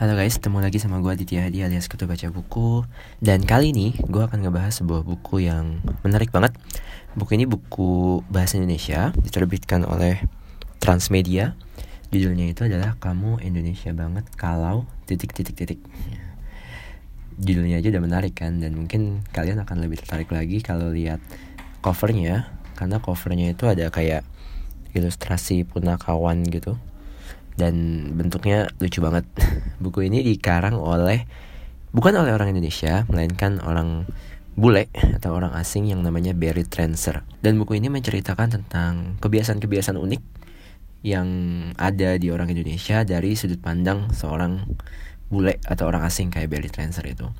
Halo guys, ketemu lagi sama gue Aditya Hadi alias Ketua Baca Buku. Dan kali ini gue akan ngebahas sebuah buku yang menarik banget. Buku ini buku bahasa Indonesia Diterbitkan oleh Transmedia. Judulnya itu adalah Kamu Indonesia Banget Kalau titik-titik-titik Judulnya aja udah menarik kan Dan mungkin kalian akan lebih tertarik lagi kalau lihat covernya Karena covernya itu ada kayak ilustrasi punakawan gitu dan bentuknya lucu banget. Buku ini dikarang oleh bukan oleh orang Indonesia, melainkan orang bule atau orang asing yang namanya Barry Transer. Dan buku ini menceritakan tentang kebiasaan-kebiasaan unik yang ada di orang Indonesia dari sudut pandang seorang bule atau orang asing kayak Barry Transer itu.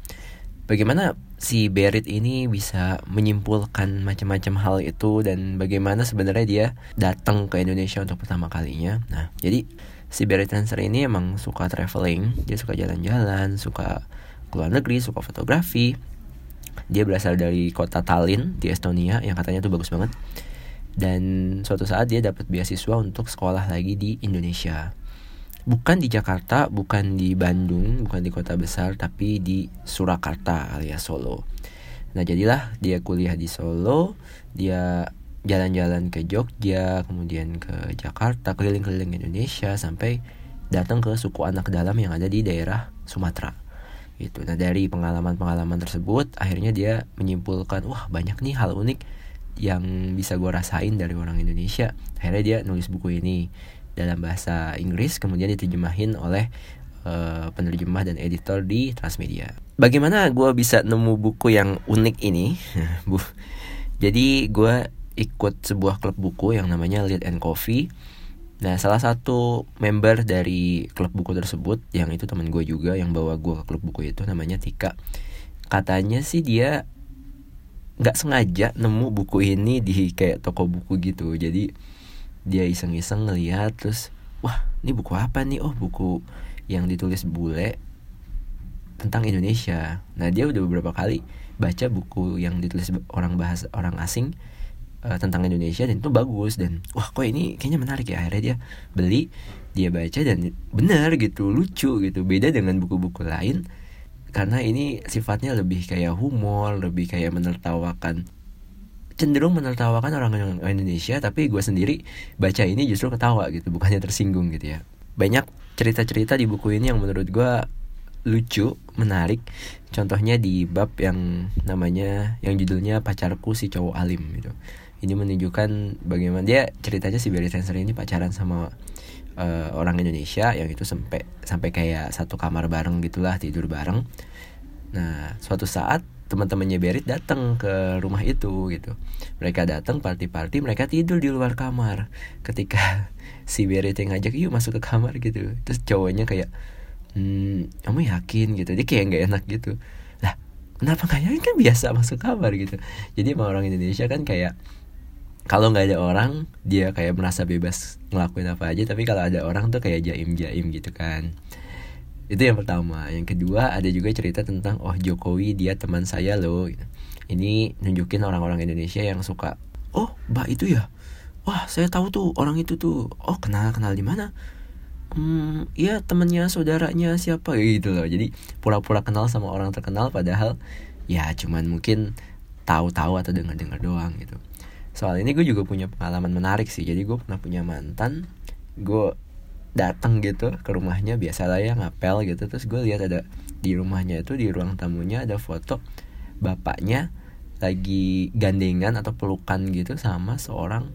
Bagaimana si Berit ini bisa menyimpulkan macam-macam hal itu dan bagaimana sebenarnya dia datang ke Indonesia untuk pertama kalinya. Nah, jadi si Barry Transer ini emang suka traveling, dia suka jalan-jalan, suka keluar negeri, suka fotografi. Dia berasal dari kota Tallinn di Estonia yang katanya tuh bagus banget. Dan suatu saat dia dapat beasiswa untuk sekolah lagi di Indonesia. Bukan di Jakarta, bukan di Bandung, bukan di kota besar, tapi di Surakarta alias Solo. Nah jadilah dia kuliah di Solo, dia jalan-jalan ke Jogja, kemudian ke Jakarta, keliling-keliling Indonesia sampai datang ke suku anak dalam yang ada di daerah Sumatera. Itu. Nah, dari pengalaman-pengalaman tersebut akhirnya dia menyimpulkan, wah banyak nih hal unik yang bisa gue rasain dari orang Indonesia. Akhirnya dia nulis buku ini dalam bahasa Inggris kemudian diterjemahin oleh uh, penerjemah dan editor di Transmedia. Bagaimana gue bisa nemu buku yang unik ini? Bu, jadi gue ikut sebuah klub buku yang namanya Lead and Coffee. Nah, salah satu member dari klub buku tersebut, yang itu teman gue juga yang bawa gue ke klub buku itu namanya Tika. Katanya sih dia nggak sengaja nemu buku ini di kayak toko buku gitu. Jadi dia iseng-iseng ngeliat terus, wah ini buku apa nih? Oh buku yang ditulis bule tentang Indonesia. Nah dia udah beberapa kali baca buku yang ditulis orang bahasa orang asing uh, tentang Indonesia dan itu bagus dan wah kok ini kayaknya menarik ya akhirnya dia beli dia baca dan benar gitu lucu gitu beda dengan buku-buku lain karena ini sifatnya lebih kayak humor lebih kayak menertawakan cenderung menertawakan orang Indonesia tapi gue sendiri baca ini justru ketawa gitu bukannya tersinggung gitu ya. Banyak cerita-cerita di buku ini yang menurut gue lucu menarik. Contohnya di bab yang namanya yang judulnya pacarku si cowok alim gitu. Ini menunjukkan bagaimana dia ceritanya si Barry Transer ini pacaran sama uh, orang Indonesia yang itu sampai sampai kayak satu kamar bareng gitulah tidur bareng. Nah suatu saat teman-temannya Berit datang ke rumah itu gitu. Mereka datang party-party mereka tidur di luar kamar. Ketika si Berit yang ngajak yuk masuk ke kamar gitu. Terus cowoknya kayak hmm, kamu yakin? gitu. Dia kayak nggak enak gitu. Lah kenapa nggak yakin? Kan biasa masuk kamar gitu. Jadi emang orang Indonesia kan kayak kalau nggak ada orang dia kayak merasa bebas ngelakuin apa aja. Tapi kalau ada orang tuh kayak jaim jaim gitu kan itu yang pertama. Yang kedua ada juga cerita tentang oh Jokowi dia teman saya loh. Ini nunjukin orang-orang Indonesia yang suka oh mbak itu ya? Wah saya tahu tuh orang itu tuh. Oh kenal kenal di mana? Hmm iya temennya saudaranya siapa? Gitu loh. Jadi pura-pura kenal sama orang terkenal padahal ya cuman mungkin tahu-tahu atau dengar-dengar doang gitu. Soal ini gue juga punya pengalaman menarik sih. Jadi gue pernah punya mantan gue datang gitu ke rumahnya biasa lah ya ngapel gitu. Terus gue lihat ada di rumahnya itu di ruang tamunya ada foto bapaknya lagi gandengan atau pelukan gitu sama seorang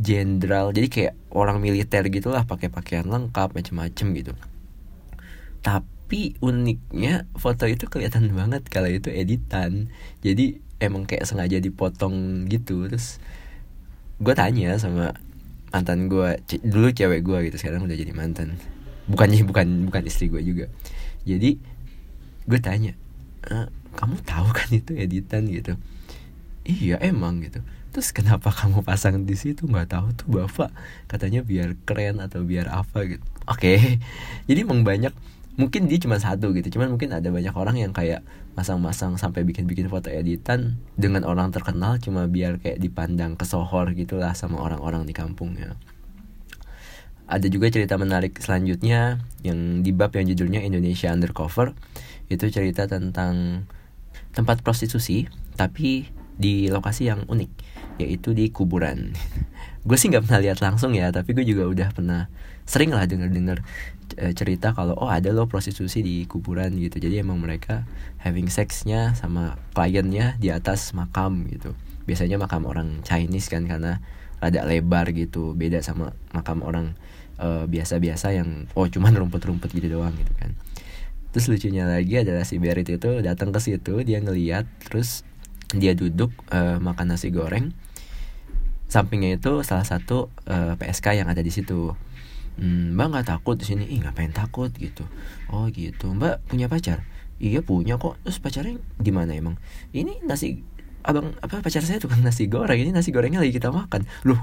jenderal. Jadi kayak orang militer gitulah pakai pakaian lengkap macam-macam gitu. Tapi uniknya foto itu kelihatan banget kalau itu editan. Jadi emang kayak sengaja dipotong gitu. Terus gue tanya sama mantan gue dulu cewek gue gitu sekarang udah jadi mantan. Bukannya bukan bukan istri gue juga. Jadi gue tanya e, kamu tahu kan itu editan gitu? Iya emang gitu. Terus kenapa kamu pasang di situ? Nggak tahu tuh bapak. Katanya biar keren atau biar apa gitu. Oke. Okay. jadi emang banyak mungkin dia cuma satu gitu cuman mungkin ada banyak orang yang kayak masang-masang sampai bikin-bikin foto editan dengan orang terkenal cuma biar kayak dipandang kesohor gitulah sama orang-orang di kampungnya ada juga cerita menarik selanjutnya yang di bab yang judulnya Indonesia Undercover. Itu cerita tentang tempat prostitusi tapi di lokasi yang unik yaitu di kuburan. Gue sih nggak pernah lihat langsung ya tapi gue juga udah pernah sering lah denger dengar e, cerita kalau oh ada loh prostitusi di kuburan gitu. Jadi emang mereka having sexnya sama kliennya di atas makam gitu. Biasanya makam orang Chinese kan karena rada lebar gitu beda sama makam orang uh, biasa-biasa yang oh cuman rumput-rumput gitu doang gitu kan. Terus lucunya lagi adalah si Berit itu datang ke situ dia ngeliat terus dia duduk uh, makan nasi goreng. Sampingnya itu salah satu uh, PSK yang ada di situ hmm, mbak nggak takut di sini? Ih ngapain takut gitu. Oh gitu. Mbak punya pacar? Iya punya kok. Terus pacarnya di mana emang? Ini nasi abang apa pacar saya tukang nasi goreng. Ini nasi gorengnya lagi kita makan. Loh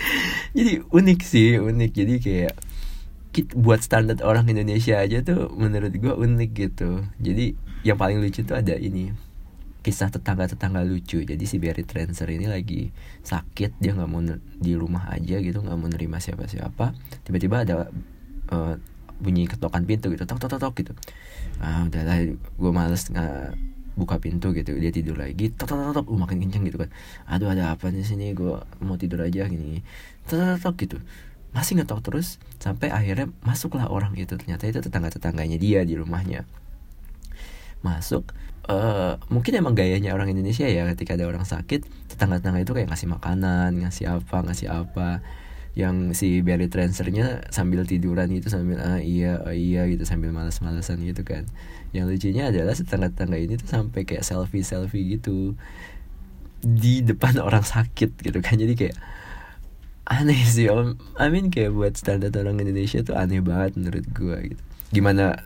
jadi unik sih unik. Jadi kayak kita, buat standar orang Indonesia aja tuh menurut gue unik gitu. Jadi yang paling lucu tuh ada ini kisah tetangga-tetangga lucu. Jadi si Barry Transer ini lagi sakit dia nggak mau di rumah aja gitu nggak mau nerima siapa-siapa. Tiba-tiba ada uh, bunyi ketokan pintu gitu tok tok tok gitu. Ah udahlah gue males nggak buka pintu gitu. Dia tidur lagi tok tok tok uh, makin kenceng gitu kan. Aduh ada apa di sini? Gue mau tidur aja gini. Tok tok tok gitu. Masih ngetok terus sampai akhirnya masuklah orang itu. Ternyata itu tetangga tetangganya dia di rumahnya. Masuk uh, mungkin emang gayanya orang Indonesia ya ketika ada orang sakit tetangga tetangga itu kayak ngasih makanan ngasih apa ngasih apa. Yang si Barry Transernya sambil tiduran gitu sambil ah iya oh, iya gitu sambil malas-malasan gitu kan. Yang lucunya adalah tetangga-tetangga ini tuh sampai kayak selfie selfie gitu di depan orang sakit gitu kan. Jadi kayak aneh sih om. I mean kayak buat standar orang Indonesia tuh aneh banget menurut gue gitu. Gimana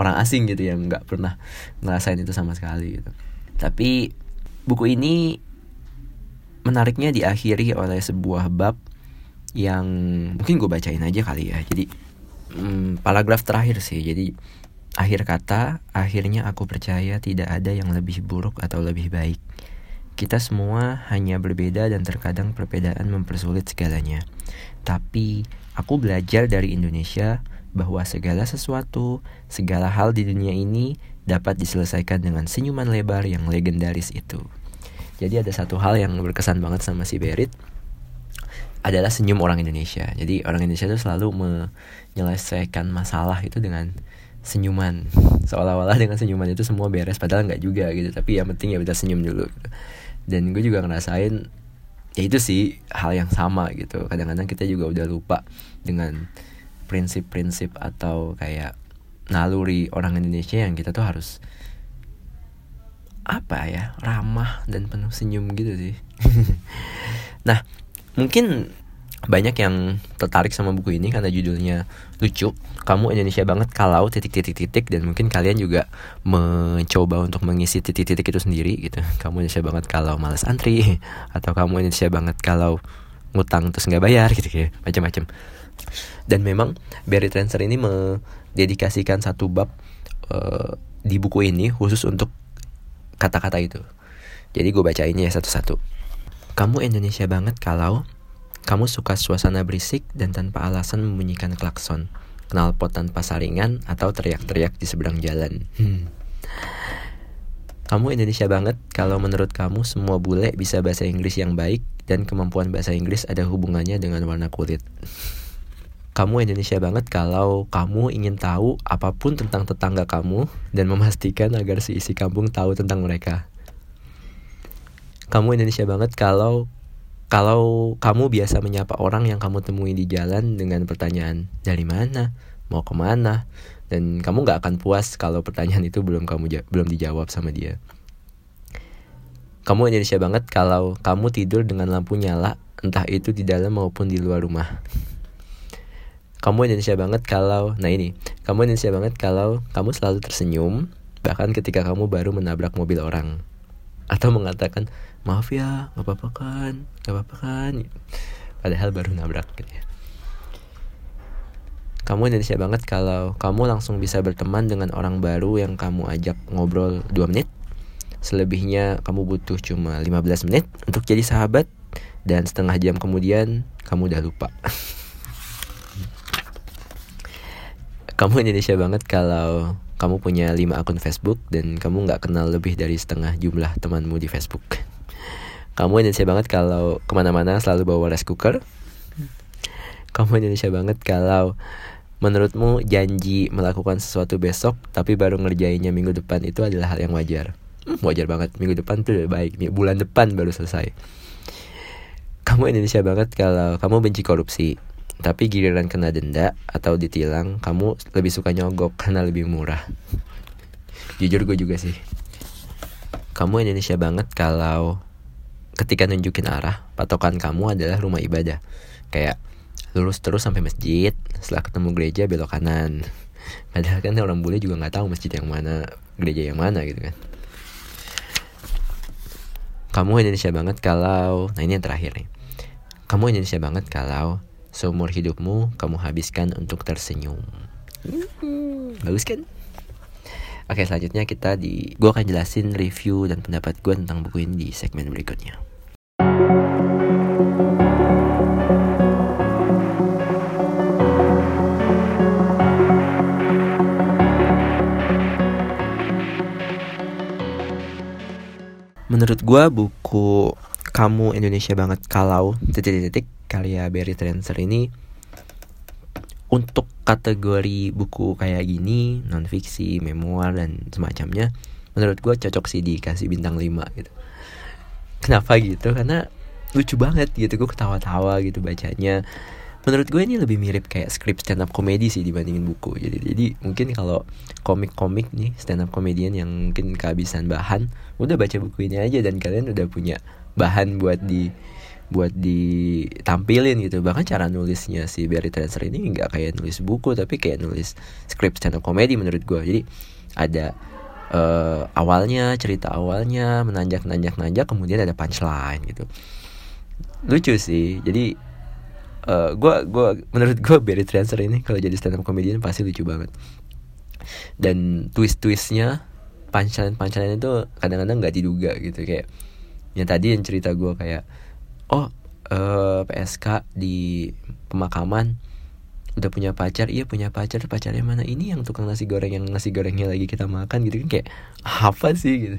orang asing gitu yang nggak pernah ngerasain itu sama sekali gitu. Tapi buku ini menariknya diakhiri oleh sebuah bab yang mungkin gue bacain aja kali ya. Jadi hmm, paragraf terakhir sih. Jadi akhir kata akhirnya aku percaya tidak ada yang lebih buruk atau lebih baik. Kita semua hanya berbeda dan terkadang perbedaan mempersulit segalanya. Tapi aku belajar dari Indonesia bahwa segala sesuatu segala hal di dunia ini dapat diselesaikan dengan senyuman lebar yang legendaris itu jadi ada satu hal yang berkesan banget sama si Berit adalah senyum orang Indonesia. Jadi orang Indonesia itu selalu menyelesaikan masalah itu dengan senyuman. Seolah-olah dengan senyuman itu semua beres padahal nggak juga gitu. Tapi yang penting ya kita senyum dulu. Gitu. Dan gue juga ngerasain ya itu sih hal yang sama gitu. Kadang-kadang kita juga udah lupa dengan prinsip-prinsip atau kayak naluri orang Indonesia yang kita tuh harus apa ya ramah dan penuh senyum gitu sih. nah mungkin banyak yang tertarik sama buku ini karena judulnya lucu. Kamu Indonesia banget kalau titik-titik-titik dan mungkin kalian juga mencoba untuk mengisi titik-titik itu sendiri gitu. Kamu Indonesia banget kalau malas antri atau kamu Indonesia banget kalau ngutang terus nggak bayar gitu ya macam-macam. Dan memang Barry Transer ini mendedikasikan satu bab uh, di buku ini khusus untuk kata-kata itu. Jadi gue bacainnya ya satu-satu. Kamu Indonesia banget kalau kamu suka suasana berisik dan tanpa alasan membunyikan klakson, knalpot tanpa saringan, atau teriak-teriak di seberang jalan. Hmm. Kamu Indonesia banget kalau menurut kamu semua bule bisa bahasa Inggris yang baik dan kemampuan bahasa Inggris ada hubungannya dengan warna kulit. Kamu Indonesia banget kalau kamu ingin tahu apa pun tentang tetangga kamu dan memastikan agar seisi kampung tahu tentang mereka kamu Indonesia banget kalau kalau kamu biasa menyapa orang yang kamu temui di jalan dengan pertanyaan dari mana, mau ke mana, dan kamu gak akan puas kalau pertanyaan itu belum kamu belum dijawab sama dia. Kamu Indonesia banget kalau kamu tidur dengan lampu nyala, entah itu di dalam maupun di luar rumah. Kamu Indonesia banget kalau, nah ini, kamu Indonesia banget kalau kamu selalu tersenyum, bahkan ketika kamu baru menabrak mobil orang. Atau mengatakan, maaf ya nggak apa-apa kan nggak apa-apa kan padahal baru nabrak gitu ya Kamu Indonesia banget kalau kamu langsung bisa berteman dengan orang baru yang kamu ajak ngobrol 2 menit. Selebihnya kamu butuh cuma 15 menit untuk jadi sahabat dan setengah jam kemudian kamu udah lupa. kamu Indonesia banget kalau kamu punya 5 akun Facebook dan kamu nggak kenal lebih dari setengah jumlah temanmu di Facebook. Kamu Indonesia banget kalau ke mana-mana selalu bawa rice cooker kamu Indonesia banget kalau menurutmu janji melakukan sesuatu besok tapi baru ngerjainnya minggu depan itu adalah hal yang wajar. Hmm, wajar banget minggu depan tuh udah baik bulan depan baru selesai. Kamu Indonesia banget kalau kamu benci korupsi tapi giliran kena denda atau ditilang kamu lebih suka nyogok karena lebih murah. Jujur gue juga sih. Kamu Indonesia banget kalau ketika nunjukin arah patokan kamu adalah rumah ibadah. Kayak lurus terus sampai masjid setelah ketemu gereja belok kanan padahal kan orang bule juga nggak tahu masjid yang mana gereja yang mana gitu kan kamu Indonesia banget kalau nah ini yang terakhir nih kamu Indonesia banget kalau seumur hidupmu kamu habiskan untuk tersenyum. Bagus kan? Oke selanjutnya kita di Gue akan jelasin review dan pendapat gue tentang buku ini di segmen berikutnya. Menurut gue buku kamu Indonesia banget kalau titik-titik karya Barry Transer ini untuk kategori buku kayak gini non fiksi memoir dan semacamnya menurut gue cocok sih dikasih bintang 5 gitu. Kenapa gitu? Karena lucu banget gitu gue ketawa-tawa gitu bacanya. Menurut gue ini lebih mirip kayak skrip stand up komedi sih dibandingin buku jadi jadi mungkin kalau komik-komik nih stand up komedian yang mungkin kehabisan bahan udah baca buku ini aja dan kalian udah punya bahan buat di buat ditampilin gitu. Bahkan cara nulisnya si Barry Transer ini nggak kayak nulis buku tapi kayak nulis skrip stand up komedi menurut gue jadi ada uh, awalnya cerita awalnya menanjak nanjak nanjak kemudian ada punchline gitu. Lucu sih. Jadi gue uh, gue menurut gue Barry Transer ini kalau jadi stand up comedian pasti lucu banget. Dan twist twistnya punchline punchline itu kadang-kadang nggak diduga gitu. Kayak yang tadi yang cerita gue kayak oh uh, PSK di pemakaman udah punya pacar? Iya punya pacar. Pacarnya mana? Ini yang tukang nasi goreng yang nasi gorengnya lagi kita makan gitu kan. Kayak apa sih gitu?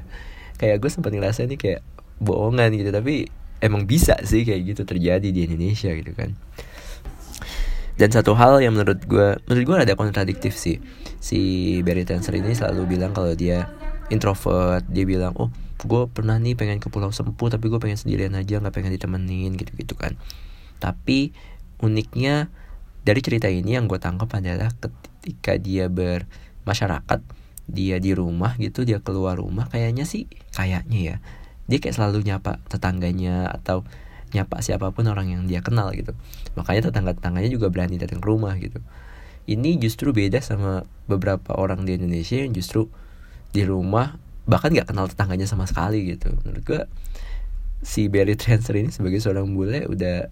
Kayak gue sempat ngerasa ini kayak bohongan gitu. Tapi emang bisa sih kayak gitu terjadi di Indonesia gitu kan. Dan satu hal yang menurut gue menurut gue ada kontradiktif sih. Si Barry Tenser ini selalu bilang kalau dia introvert dia bilang oh gue pernah nih pengen ke Pulau Sempu tapi gue pengen sendirian aja nggak pengen ditemenin gitu gitu kan. Tapi uniknya dari cerita ini yang gue tangkap adalah ketika dia bermasyarakat dia di rumah gitu dia keluar rumah kayaknya sih kayaknya ya dia kayak selalu nyapa tetangganya atau nyapa siapa pun orang yang dia kenal gitu. Makanya tetangga tetangganya juga berani datang ke rumah gitu. Ini justru beda sama beberapa orang di Indonesia yang justru di rumah bahkan nggak kenal tetangganya sama sekali gitu. Menurut gue si Barry Transer ini sebagai seorang bule udah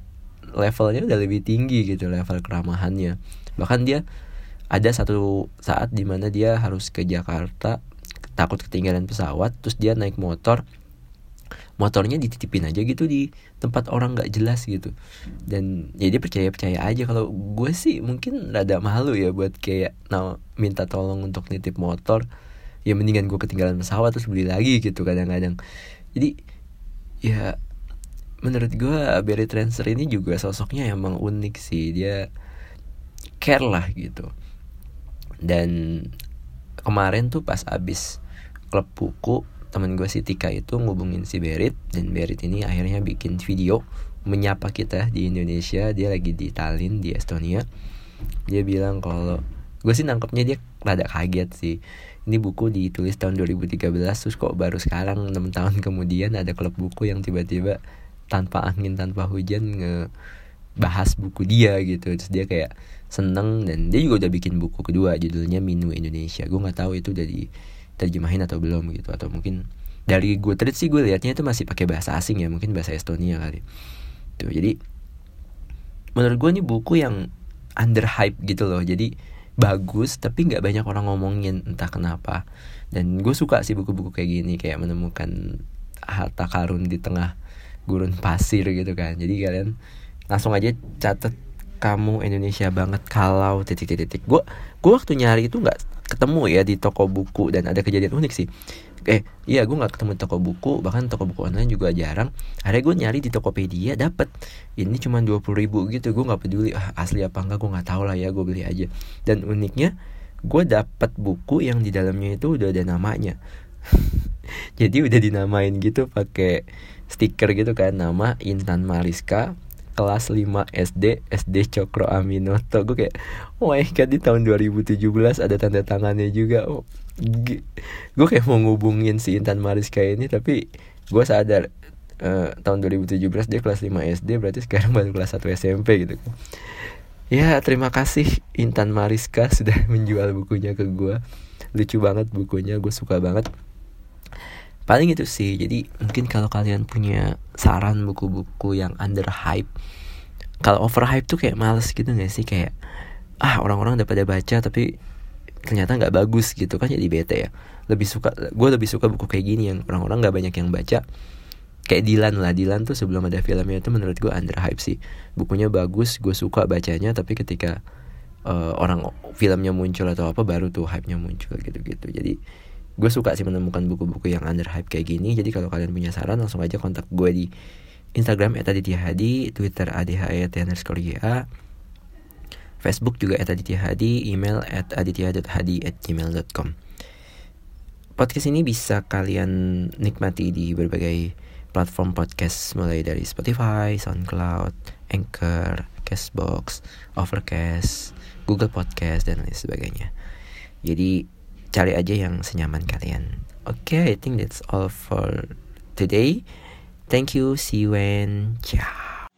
levelnya udah lebih tinggi gitu level keramahannya. Bahkan dia ada satu saat di mana dia harus ke Jakarta takut ketinggalan pesawat terus dia naik motor. Motornya dititipin aja gitu di tempat orang nggak jelas gitu. Dan ya percaya percaya aja. Kalau gue sih mungkin rada malu ya buat kayak nah, minta tolong untuk nitip motor ya mendingan gue ketinggalan pesawat terus beli lagi gitu kadang-kadang. Jadi ya menurut gue Barry Transer ini juga sosoknya emang unik sih. Dia care lah gitu. Dan kemarin tuh pas abis klub buku teman gue si Tika itu ngubungin si Berit dan Berit ini akhirnya bikin video menyapa kita di Indonesia. Dia lagi di Tallinn di Estonia. Dia bilang kalau gue sih nangkepnya dia rada kaget sih ini buku ditulis tahun 2013 terus kok baru sekarang 6 tahun kemudian ada klub buku yang tiba-tiba tanpa angin tanpa hujan nge bahas buku dia gitu. Terus dia kayak seneng dan dia juga udah bikin buku kedua judulnya Minu Indonesia. Gue nggak tahu itu udah di terjemahin atau belum gitu atau mungkin dari gue tadi sih gue liatnya itu masih pakai bahasa asing ya mungkin bahasa Estonia kali. Tuh jadi menurut gue ini buku yang under hype gitu loh. Jadi bagus tapi nggak banyak orang ngomongin entah kenapa. Dan gue suka sih buku-buku kayak gini kayak menemukan harta karun di tengah gurun pasir gitu kan. Jadi kalian langsung aja catat kamu Indonesia banget kalau titik-titik. Gue gue waktu nyari itu nggak ketemu ya di toko buku dan ada kejadian unik sih. Eh iya gue nggak ketemu toko buku bahkan toko buku online juga jarang. Akhirnya gue nyari di Tokopedia dapet. Ini cuma dua puluh ribu gitu gue nggak peduli ah, asli apa enggak gue nggak tahu lah ya gue beli aja. Dan uniknya gue dapet buku yang di dalamnya itu udah ada namanya. Jadi udah dinamain gitu pakai stiker gitu kan nama Intan Mariska kelas 5 SD SD Cokro Aminoto. Gue kayak oh my god di tahun 2017 ada tanda tangannya juga. Oh, gue kayak mau ngubungin si Intan Mariska ini tapi gue sadar uh, tahun 2017 dia kelas 5 SD berarti sekarang baru kelas 1 SMP gitu. Ya terima kasih Intan Mariska sudah menjual bukunya ke gue lucu banget bukunya gue suka banget paling itu sih jadi mungkin kalau kalian punya saran buku-buku yang under hype kalau over hype tuh kayak males gitu gak sih? Kayak ah orang-orang udah pada baca tapi ternyata nggak bagus gitu kan jadi bete ya. Lebih suka gue lebih suka buku kayak gini yang orang-orang nggak banyak yang baca. Kayak Dilan lah Dilan tuh sebelum ada filmnya itu menurut gue under hype sih. Bukunya bagus gue suka bacanya tapi ketika uh, orang filmnya muncul atau apa baru tuh hype nya muncul gitu-gitu. Jadi gue suka sih menemukan buku-buku yang under hype kayak gini jadi kalau kalian punya saran langsung aja kontak gue di Instagram @aditya_hadi, Twitter adhaya_underscore Facebook juga @aditya_hadi, email at aditya.hadi at gmail.com Podcast ini bisa kalian nikmati di berbagai platform podcast mulai dari Spotify, SoundCloud, Anchor, Castbox, Overcast, Google Podcast dan lain sebagainya. Jadi cari aja yang senyaman kalian. Oke, okay, I think that's all for today. Thank you, see you and ciao.